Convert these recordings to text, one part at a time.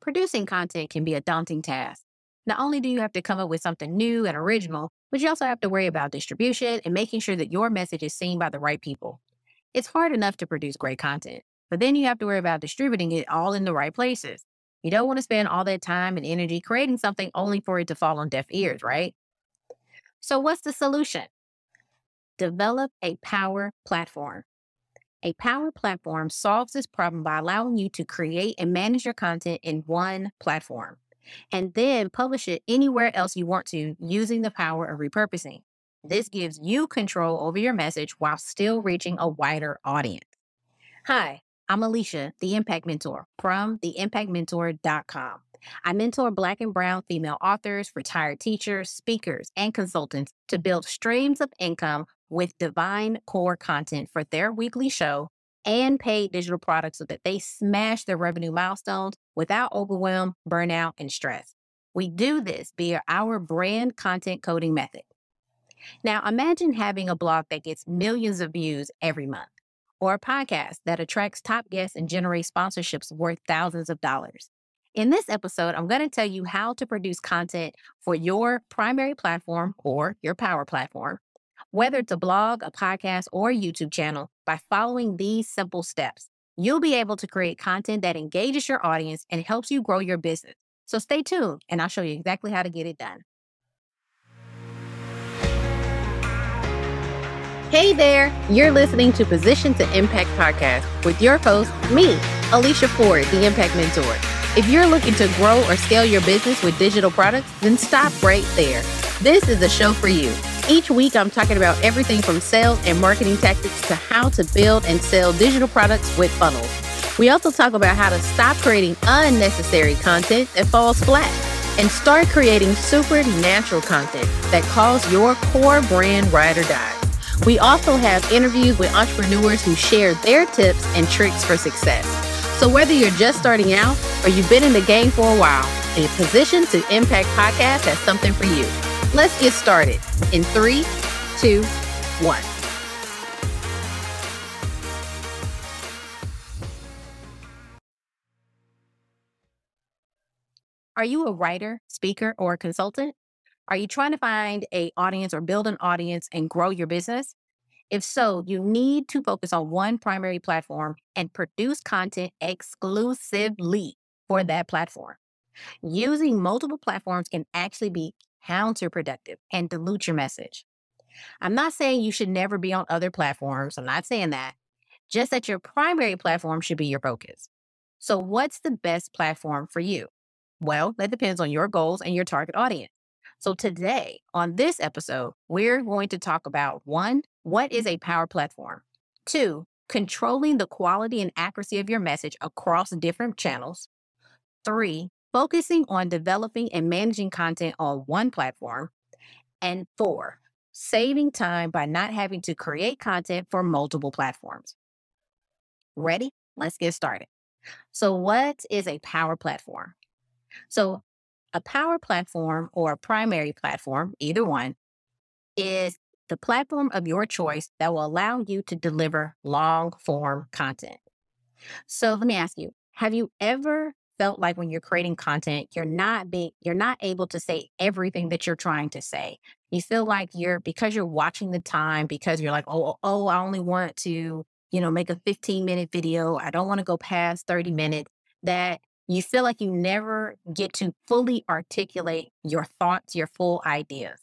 Producing content can be a daunting task. Not only do you have to come up with something new and original, but you also have to worry about distribution and making sure that your message is seen by the right people. It's hard enough to produce great content, but then you have to worry about distributing it all in the right places. You don't want to spend all that time and energy creating something only for it to fall on deaf ears, right? So, what's the solution? Develop a power platform. A power platform solves this problem by allowing you to create and manage your content in one platform and then publish it anywhere else you want to using the power of repurposing. This gives you control over your message while still reaching a wider audience. Hi, I'm Alicia, the Impact Mentor from theimpactmentor.com. I mentor Black and Brown female authors, retired teachers, speakers, and consultants to build streams of income with divine core content for their weekly show and paid digital products so that they smash their revenue milestones without overwhelm, burnout, and stress. We do this via our brand content coding method. Now, imagine having a blog that gets millions of views every month, or a podcast that attracts top guests and generates sponsorships worth thousands of dollars. In this episode, I'm going to tell you how to produce content for your primary platform or your power platform whether it's a blog, a podcast, or a YouTube channel, by following these simple steps, you'll be able to create content that engages your audience and helps you grow your business. So stay tuned, and I'll show you exactly how to get it done. Hey there, you're listening to Position to Impact podcast with your host, me, Alicia Ford, the Impact Mentor. If you're looking to grow or scale your business with digital products, then stop right there. This is a show for you. Each week, I'm talking about everything from sales and marketing tactics to how to build and sell digital products with funnels. We also talk about how to stop creating unnecessary content that falls flat and start creating supernatural content that calls your core brand ride or die. We also have interviews with entrepreneurs who share their tips and tricks for success. So whether you're just starting out or you've been in the game for a while, a Position to Impact podcast has something for you. Let's get started in three, two, one. Are you a writer, speaker, or consultant? Are you trying to find a audience or build an audience and grow your business? If so, you need to focus on one primary platform and produce content exclusively for that platform. Using multiple platforms can actually be counterproductive and dilute your message. I'm not saying you should never be on other platforms. I'm not saying that. Just that your primary platform should be your focus. So, what's the best platform for you? Well, that depends on your goals and your target audience. So, today on this episode, we're going to talk about one, what is a power platform? Two, controlling the quality and accuracy of your message across different channels. Three, focusing on developing and managing content on one platform. And four, saving time by not having to create content for multiple platforms. Ready? Let's get started. So, what is a power platform? So, a power platform or a primary platform, either one, is the platform of your choice that will allow you to deliver long form content. So, let me ask you have you ever felt like when you're creating content, you're not being, you're not able to say everything that you're trying to say. You feel like you're, because you're watching the time, because you're like, oh, oh, I only want to, you know, make a 15 minute video. I don't want to go past 30 minutes. That you feel like you never get to fully articulate your thoughts, your full ideas.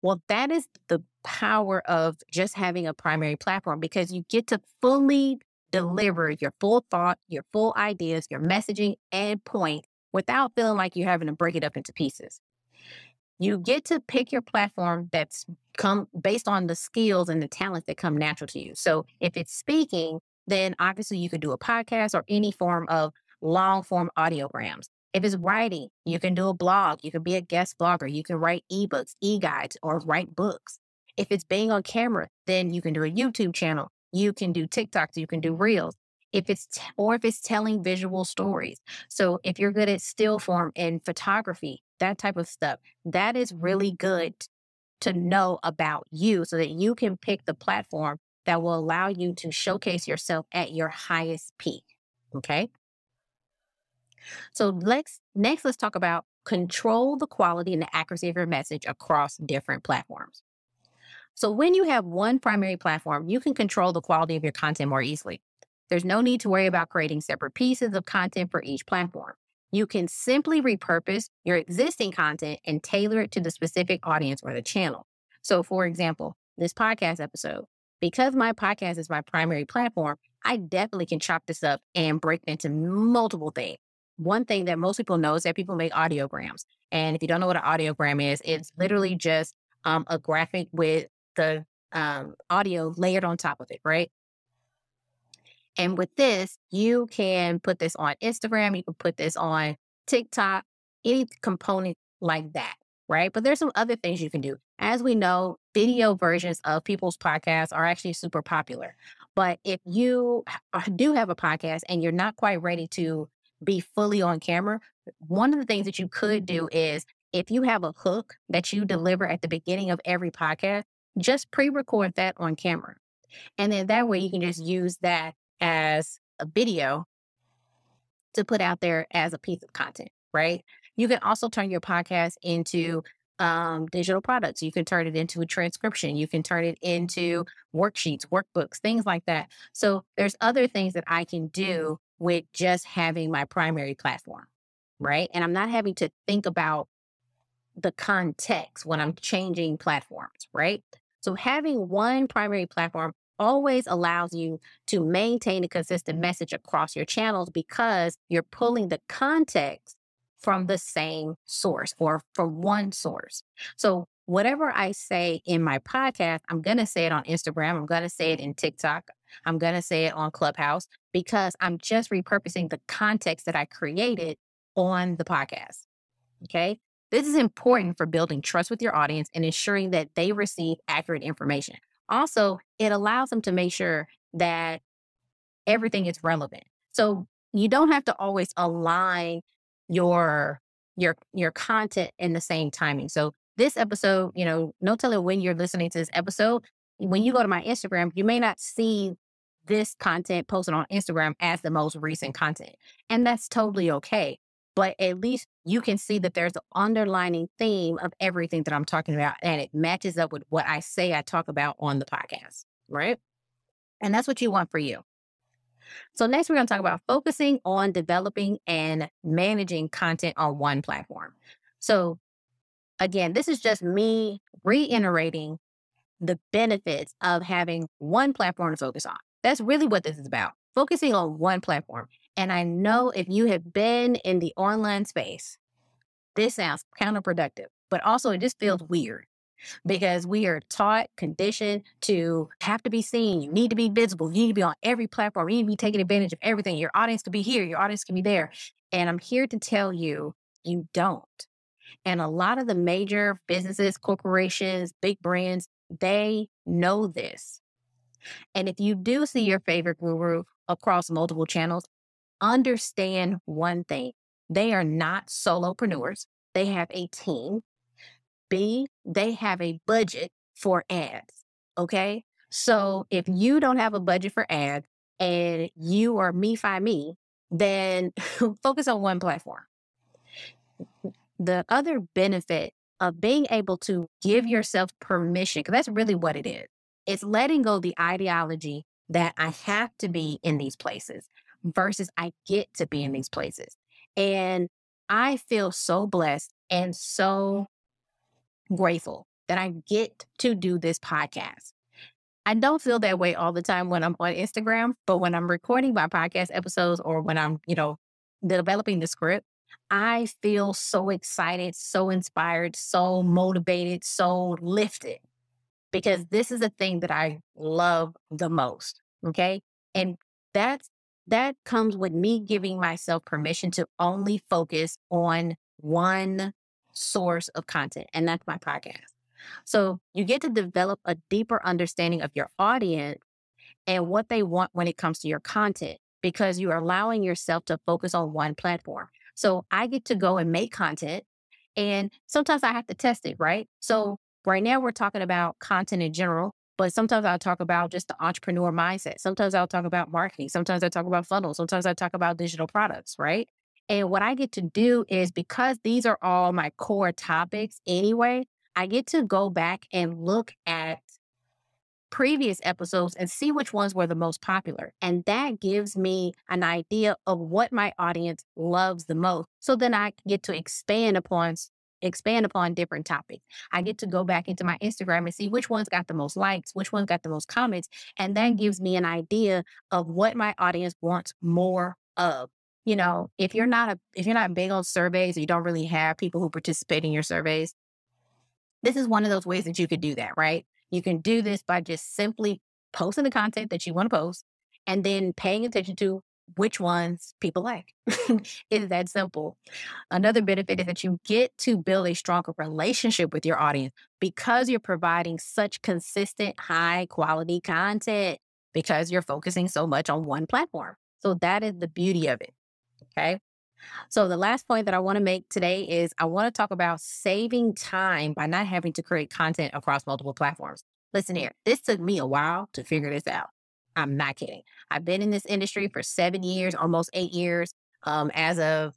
Well, that is the power of just having a primary platform because you get to fully deliver your full thought, your full ideas, your messaging and point without feeling like you're having to break it up into pieces. You get to pick your platform that's come based on the skills and the talents that come natural to you. So if it's speaking, then obviously you could do a podcast or any form of long form audiograms. If it's writing, you can do a blog, you can be a guest blogger, you can write ebooks, e-guides, or write books. If it's being on camera, then you can do a YouTube channel, you can do TikToks, you can do Reels. If it's, t- or if it's telling visual stories. So if you're good at still form and photography, that type of stuff, that is mm-hmm. really good to know about you so that you can pick the platform that will allow you to showcase yourself at your highest peak. Okay. So let's next let's talk about control the quality and the accuracy of your message across different platforms. So when you have one primary platform, you can control the quality of your content more easily. There's no need to worry about creating separate pieces of content for each platform. You can simply repurpose your existing content and tailor it to the specific audience or the channel. So, for example, this podcast episode, because my podcast is my primary platform, I definitely can chop this up and break it into multiple things. One thing that most people know is that people make audiograms. And if you don't know what an audiogram is, it's literally just um, a graphic with the um, audio layered on top of it, right? And with this, you can put this on Instagram, you can put this on TikTok, any component like that, right? But there's some other things you can do. As we know, video versions of people's podcasts are actually super popular. But if you uh, do have a podcast and you're not quite ready to be fully on camera, one of the things that you could do is if you have a hook that you deliver at the beginning of every podcast, just pre record that on camera. And then that way you can just use that as a video to put out there as a piece of content, right? You can also turn your podcast into um, digital products. You can turn it into a transcription. You can turn it into worksheets, workbooks, things like that. So there's other things that I can do with just having my primary platform, right? And I'm not having to think about the context when I'm changing platforms, right? So having one primary platform always allows you to maintain a consistent message across your channels because you're pulling the context from the same source or from one source. So whatever I say in my podcast, I'm going to say it on Instagram. I'm going to say it in TikTok. I'm going to say it on Clubhouse because I'm just repurposing the context that I created on the podcast. Okay. This is important for building trust with your audience and ensuring that they receive accurate information. Also, it allows them to make sure that everything is relevant. So you don't have to always align your your your content in the same timing. So this episode, you know, no telling when you're listening to this episode. When you go to my Instagram, you may not see this content posted on Instagram as the most recent content. And that's totally okay but at least you can see that there's an underlining theme of everything that I'm talking about, and it matches up with what I say I talk about on the podcast, right? And that's what you want for you. So, next, we're going to talk about focusing on developing and managing content on one platform. So, again, this is just me reiterating the benefits of having one platform to focus on. That's really what this is about focusing on one platform. And I know if you have been in the online space, this sounds counterproductive, but also it just feels mm-hmm. weird because we are taught, conditioned to have to be seen. You need to be visible. You need to be on every platform. You need to be taking advantage of everything. Your audience can be here, your audience can be there. And I'm here to tell you, you don't. And a lot of the major businesses, corporations, big brands, they know this. And if you do see your favorite guru across multiple channels, understand one thing they are not solopreneurs, they have a team. B, they have a budget for ads. Okay. So if you don't have a budget for ads and you are me fi me, then focus on one platform. The other benefit of being able to give yourself permission, because that's really what it is. It's letting go the ideology that I have to be in these places versus I get to be in these places. And I feel so blessed and so grateful that I get to do this podcast. I don't feel that way all the time when I'm on Instagram, but when I'm recording my podcast episodes or when I'm, you know, developing the script, I feel so excited, so inspired, so motivated, so lifted because this is a thing that I love the most. Okay. And that's that comes with me giving myself permission to only focus on one source of content, and that's my podcast. So you get to develop a deeper understanding of your audience and what they want when it comes to your content because you are allowing yourself to focus on one platform. So I get to go and make content, and sometimes I have to test it, right? So Right now, we're talking about content in general, but sometimes I'll talk about just the entrepreneur mindset. Sometimes I'll talk about marketing. Sometimes I talk about funnels. Sometimes I talk about digital products, right? And what I get to do is because these are all my core topics anyway, I get to go back and look at previous episodes and see which ones were the most popular. And that gives me an idea of what my audience loves the most. So then I get to expand upon expand upon different topics. I get to go back into my Instagram and see which ones got the most likes, which ones got the most comments, and that gives me an idea of what my audience wants more of. You know, if you're not a if you're not big on surveys, or you don't really have people who participate in your surveys, this is one of those ways that you could do that, right? You can do this by just simply posting the content that you want to post and then paying attention to which ones people like. it's that simple. Another benefit is that you get to build a stronger relationship with your audience because you're providing such consistent, high quality content because you're focusing so much on one platform. So that is the beauty of it. Okay. So, the last point that I want to make today is I want to talk about saving time by not having to create content across multiple platforms. Listen here, this took me a while to figure this out. I'm not kidding. I've been in this industry for seven years, almost eight years, um, as of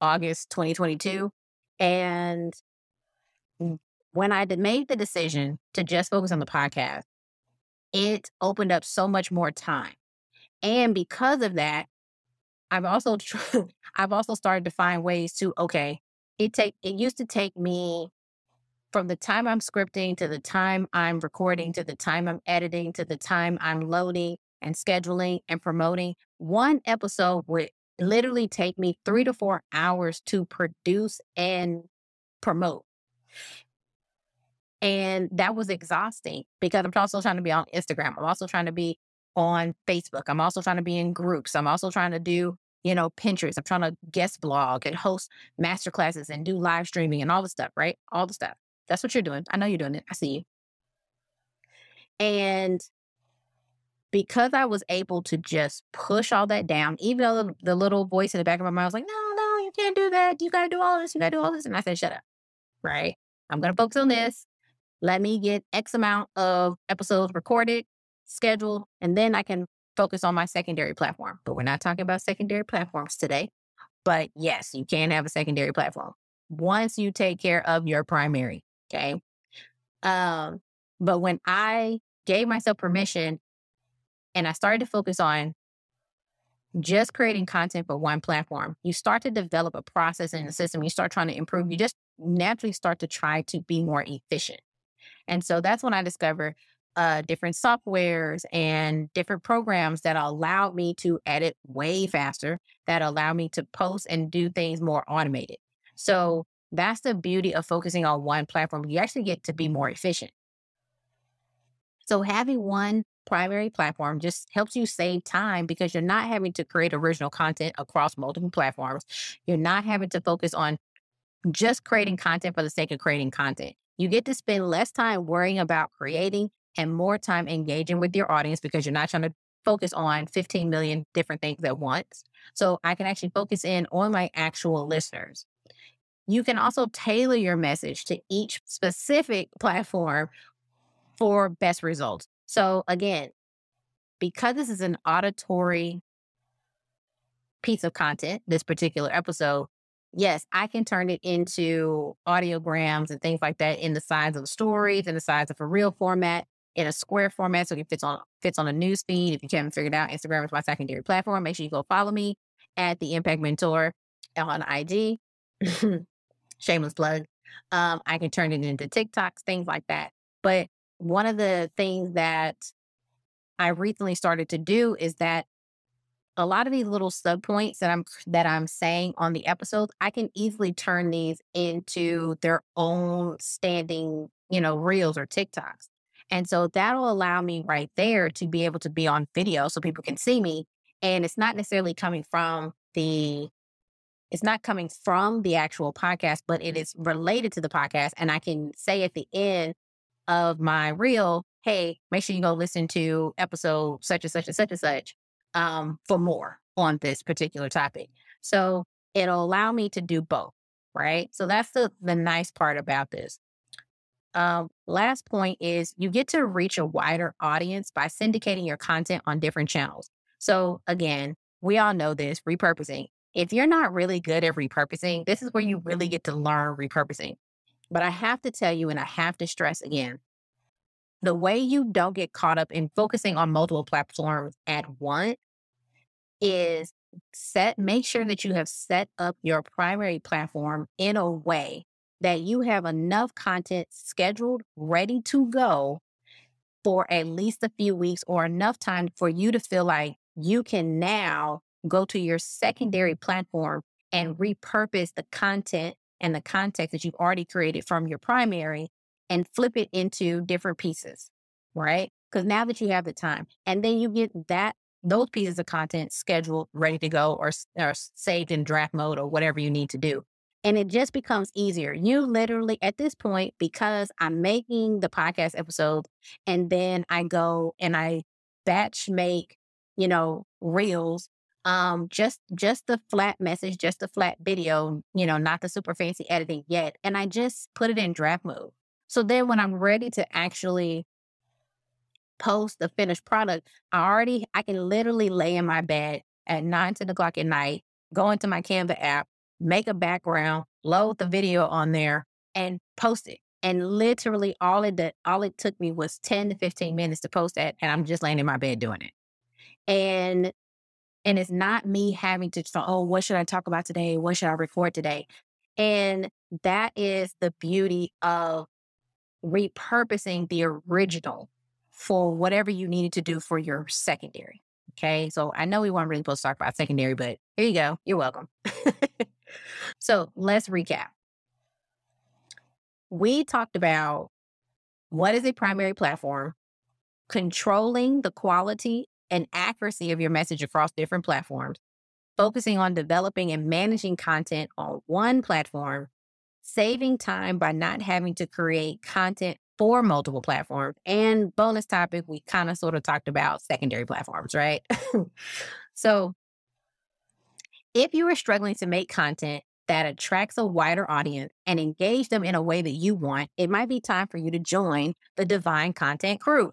August 2022. And when I made the decision to just focus on the podcast, it opened up so much more time. And because of that, I've also I've also started to find ways to okay, it take it used to take me from the time I'm scripting to the time I'm recording to the time I'm editing to the time I'm loading and scheduling and promoting. One episode would literally take me 3 to 4 hours to produce and promote. And that was exhausting because I'm also trying to be on Instagram. I'm also trying to be on Facebook. I'm also trying to be in groups. I'm also trying to do you know, Pinterest. I'm trying to guest blog and host master classes and do live streaming and all the stuff, right? All the stuff. That's what you're doing. I know you're doing it. I see you. And because I was able to just push all that down, even though the, the little voice in the back of my mind was like, no, no, you can't do that. You got to do all this. You got to do all this. And I said, shut up. Right. I'm going to focus on this. Let me get X amount of episodes recorded, scheduled, and then I can focus on my secondary platform. But we're not talking about secondary platforms today. But yes, you can have a secondary platform once you take care of your primary. Okay. Um, but when I gave myself permission and I started to focus on just creating content for one platform, you start to develop a process in the system. You start trying to improve. You just naturally start to try to be more efficient. And so that's when I discovered uh, different softwares and different programs that allowed me to edit way faster, that allow me to post and do things more automated. So that's the beauty of focusing on one platform. You actually get to be more efficient. So having one primary platform just helps you save time because you're not having to create original content across multiple platforms. You're not having to focus on just creating content for the sake of creating content. You get to spend less time worrying about creating and more time engaging with your audience because you're not trying to focus on 15 million different things at once. So I can actually focus in on my actual listeners. You can also tailor your message to each specific platform for best results. So again, because this is an auditory piece of content, this particular episode, yes, I can turn it into audiograms and things like that in the size of the stories and the size of a real format in a square format so it fits on fits on a news feed. If you haven't figured out, Instagram is my secondary platform. Make sure you go follow me at the Impact Mentor on IG. Shameless plug. Um, I can turn it into TikToks, things like that. But one of the things that I recently started to do is that a lot of these little sub points that I'm that I'm saying on the episodes, I can easily turn these into their own standing, you know, reels or TikToks. And so that'll allow me right there to be able to be on video so people can see me. And it's not necessarily coming from the it's not coming from the actual podcast, but it is related to the podcast. And I can say at the end of my reel, hey, make sure you go listen to episode such and such and such and such um, for more on this particular topic. So it'll allow me to do both, right? So that's the the nice part about this. Um, last point is you get to reach a wider audience by syndicating your content on different channels. So again, we all know this repurposing. If you're not really good at repurposing, this is where you really mm-hmm. get to learn repurposing. But I have to tell you, and I have to stress again the way you don't get caught up in focusing on multiple platforms at once is set, make sure that you have set up your primary platform in a way that you have enough content scheduled, ready to go for at least a few weeks or enough time for you to feel like you can now go to your secondary platform and repurpose the content and the context that you've already created from your primary and flip it into different pieces, right? Because now that you have the time, and then you get that those pieces of content scheduled, ready to go, or, or saved in draft mode, or whatever you need to do. And it just becomes easier. You literally, at this point, because I'm making the podcast episode and then I go and I batch make, you know, reels um just just the flat message just the flat video you know not the super fancy editing yet and i just put it in draft mode. So then when i'm ready to actually post the finished product i already i can literally lay in my bed at 9 10 o'clock at night go into my canva app make a background load the video on there and post it. And literally all it did all it took me was 10 to 15 minutes to post that and i'm just laying in my bed doing it. And and it's not me having to, oh, what should I talk about today? What should I record today? And that is the beauty of repurposing the original for whatever you needed to do for your secondary. Okay. So I know we weren't really supposed to talk about secondary, but here you go. You're welcome. so let's recap. We talked about what is a primary platform, controlling the quality and accuracy of your message across different platforms, focusing on developing and managing content on one platform, saving time by not having to create content for multiple platforms. And bonus topic, we kind of sort of talked about secondary platforms, right? so, if you are struggling to make content that attracts a wider audience and engage them in a way that you want, it might be time for you to join the Divine Content Crew.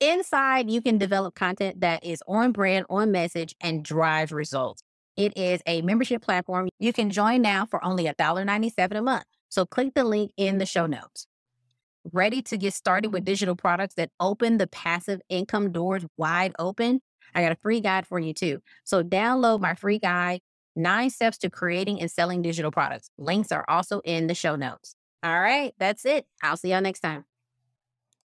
Inside, you can develop content that is on brand, on message, and drives results. It is a membership platform. You can join now for only $1.97 a month. So click the link in the show notes. Ready to get started with digital products that open the passive income doors wide open? I got a free guide for you too. So download my free guide, Nine Steps to Creating and Selling Digital Products. Links are also in the show notes. All right, that's it. I'll see y'all next time.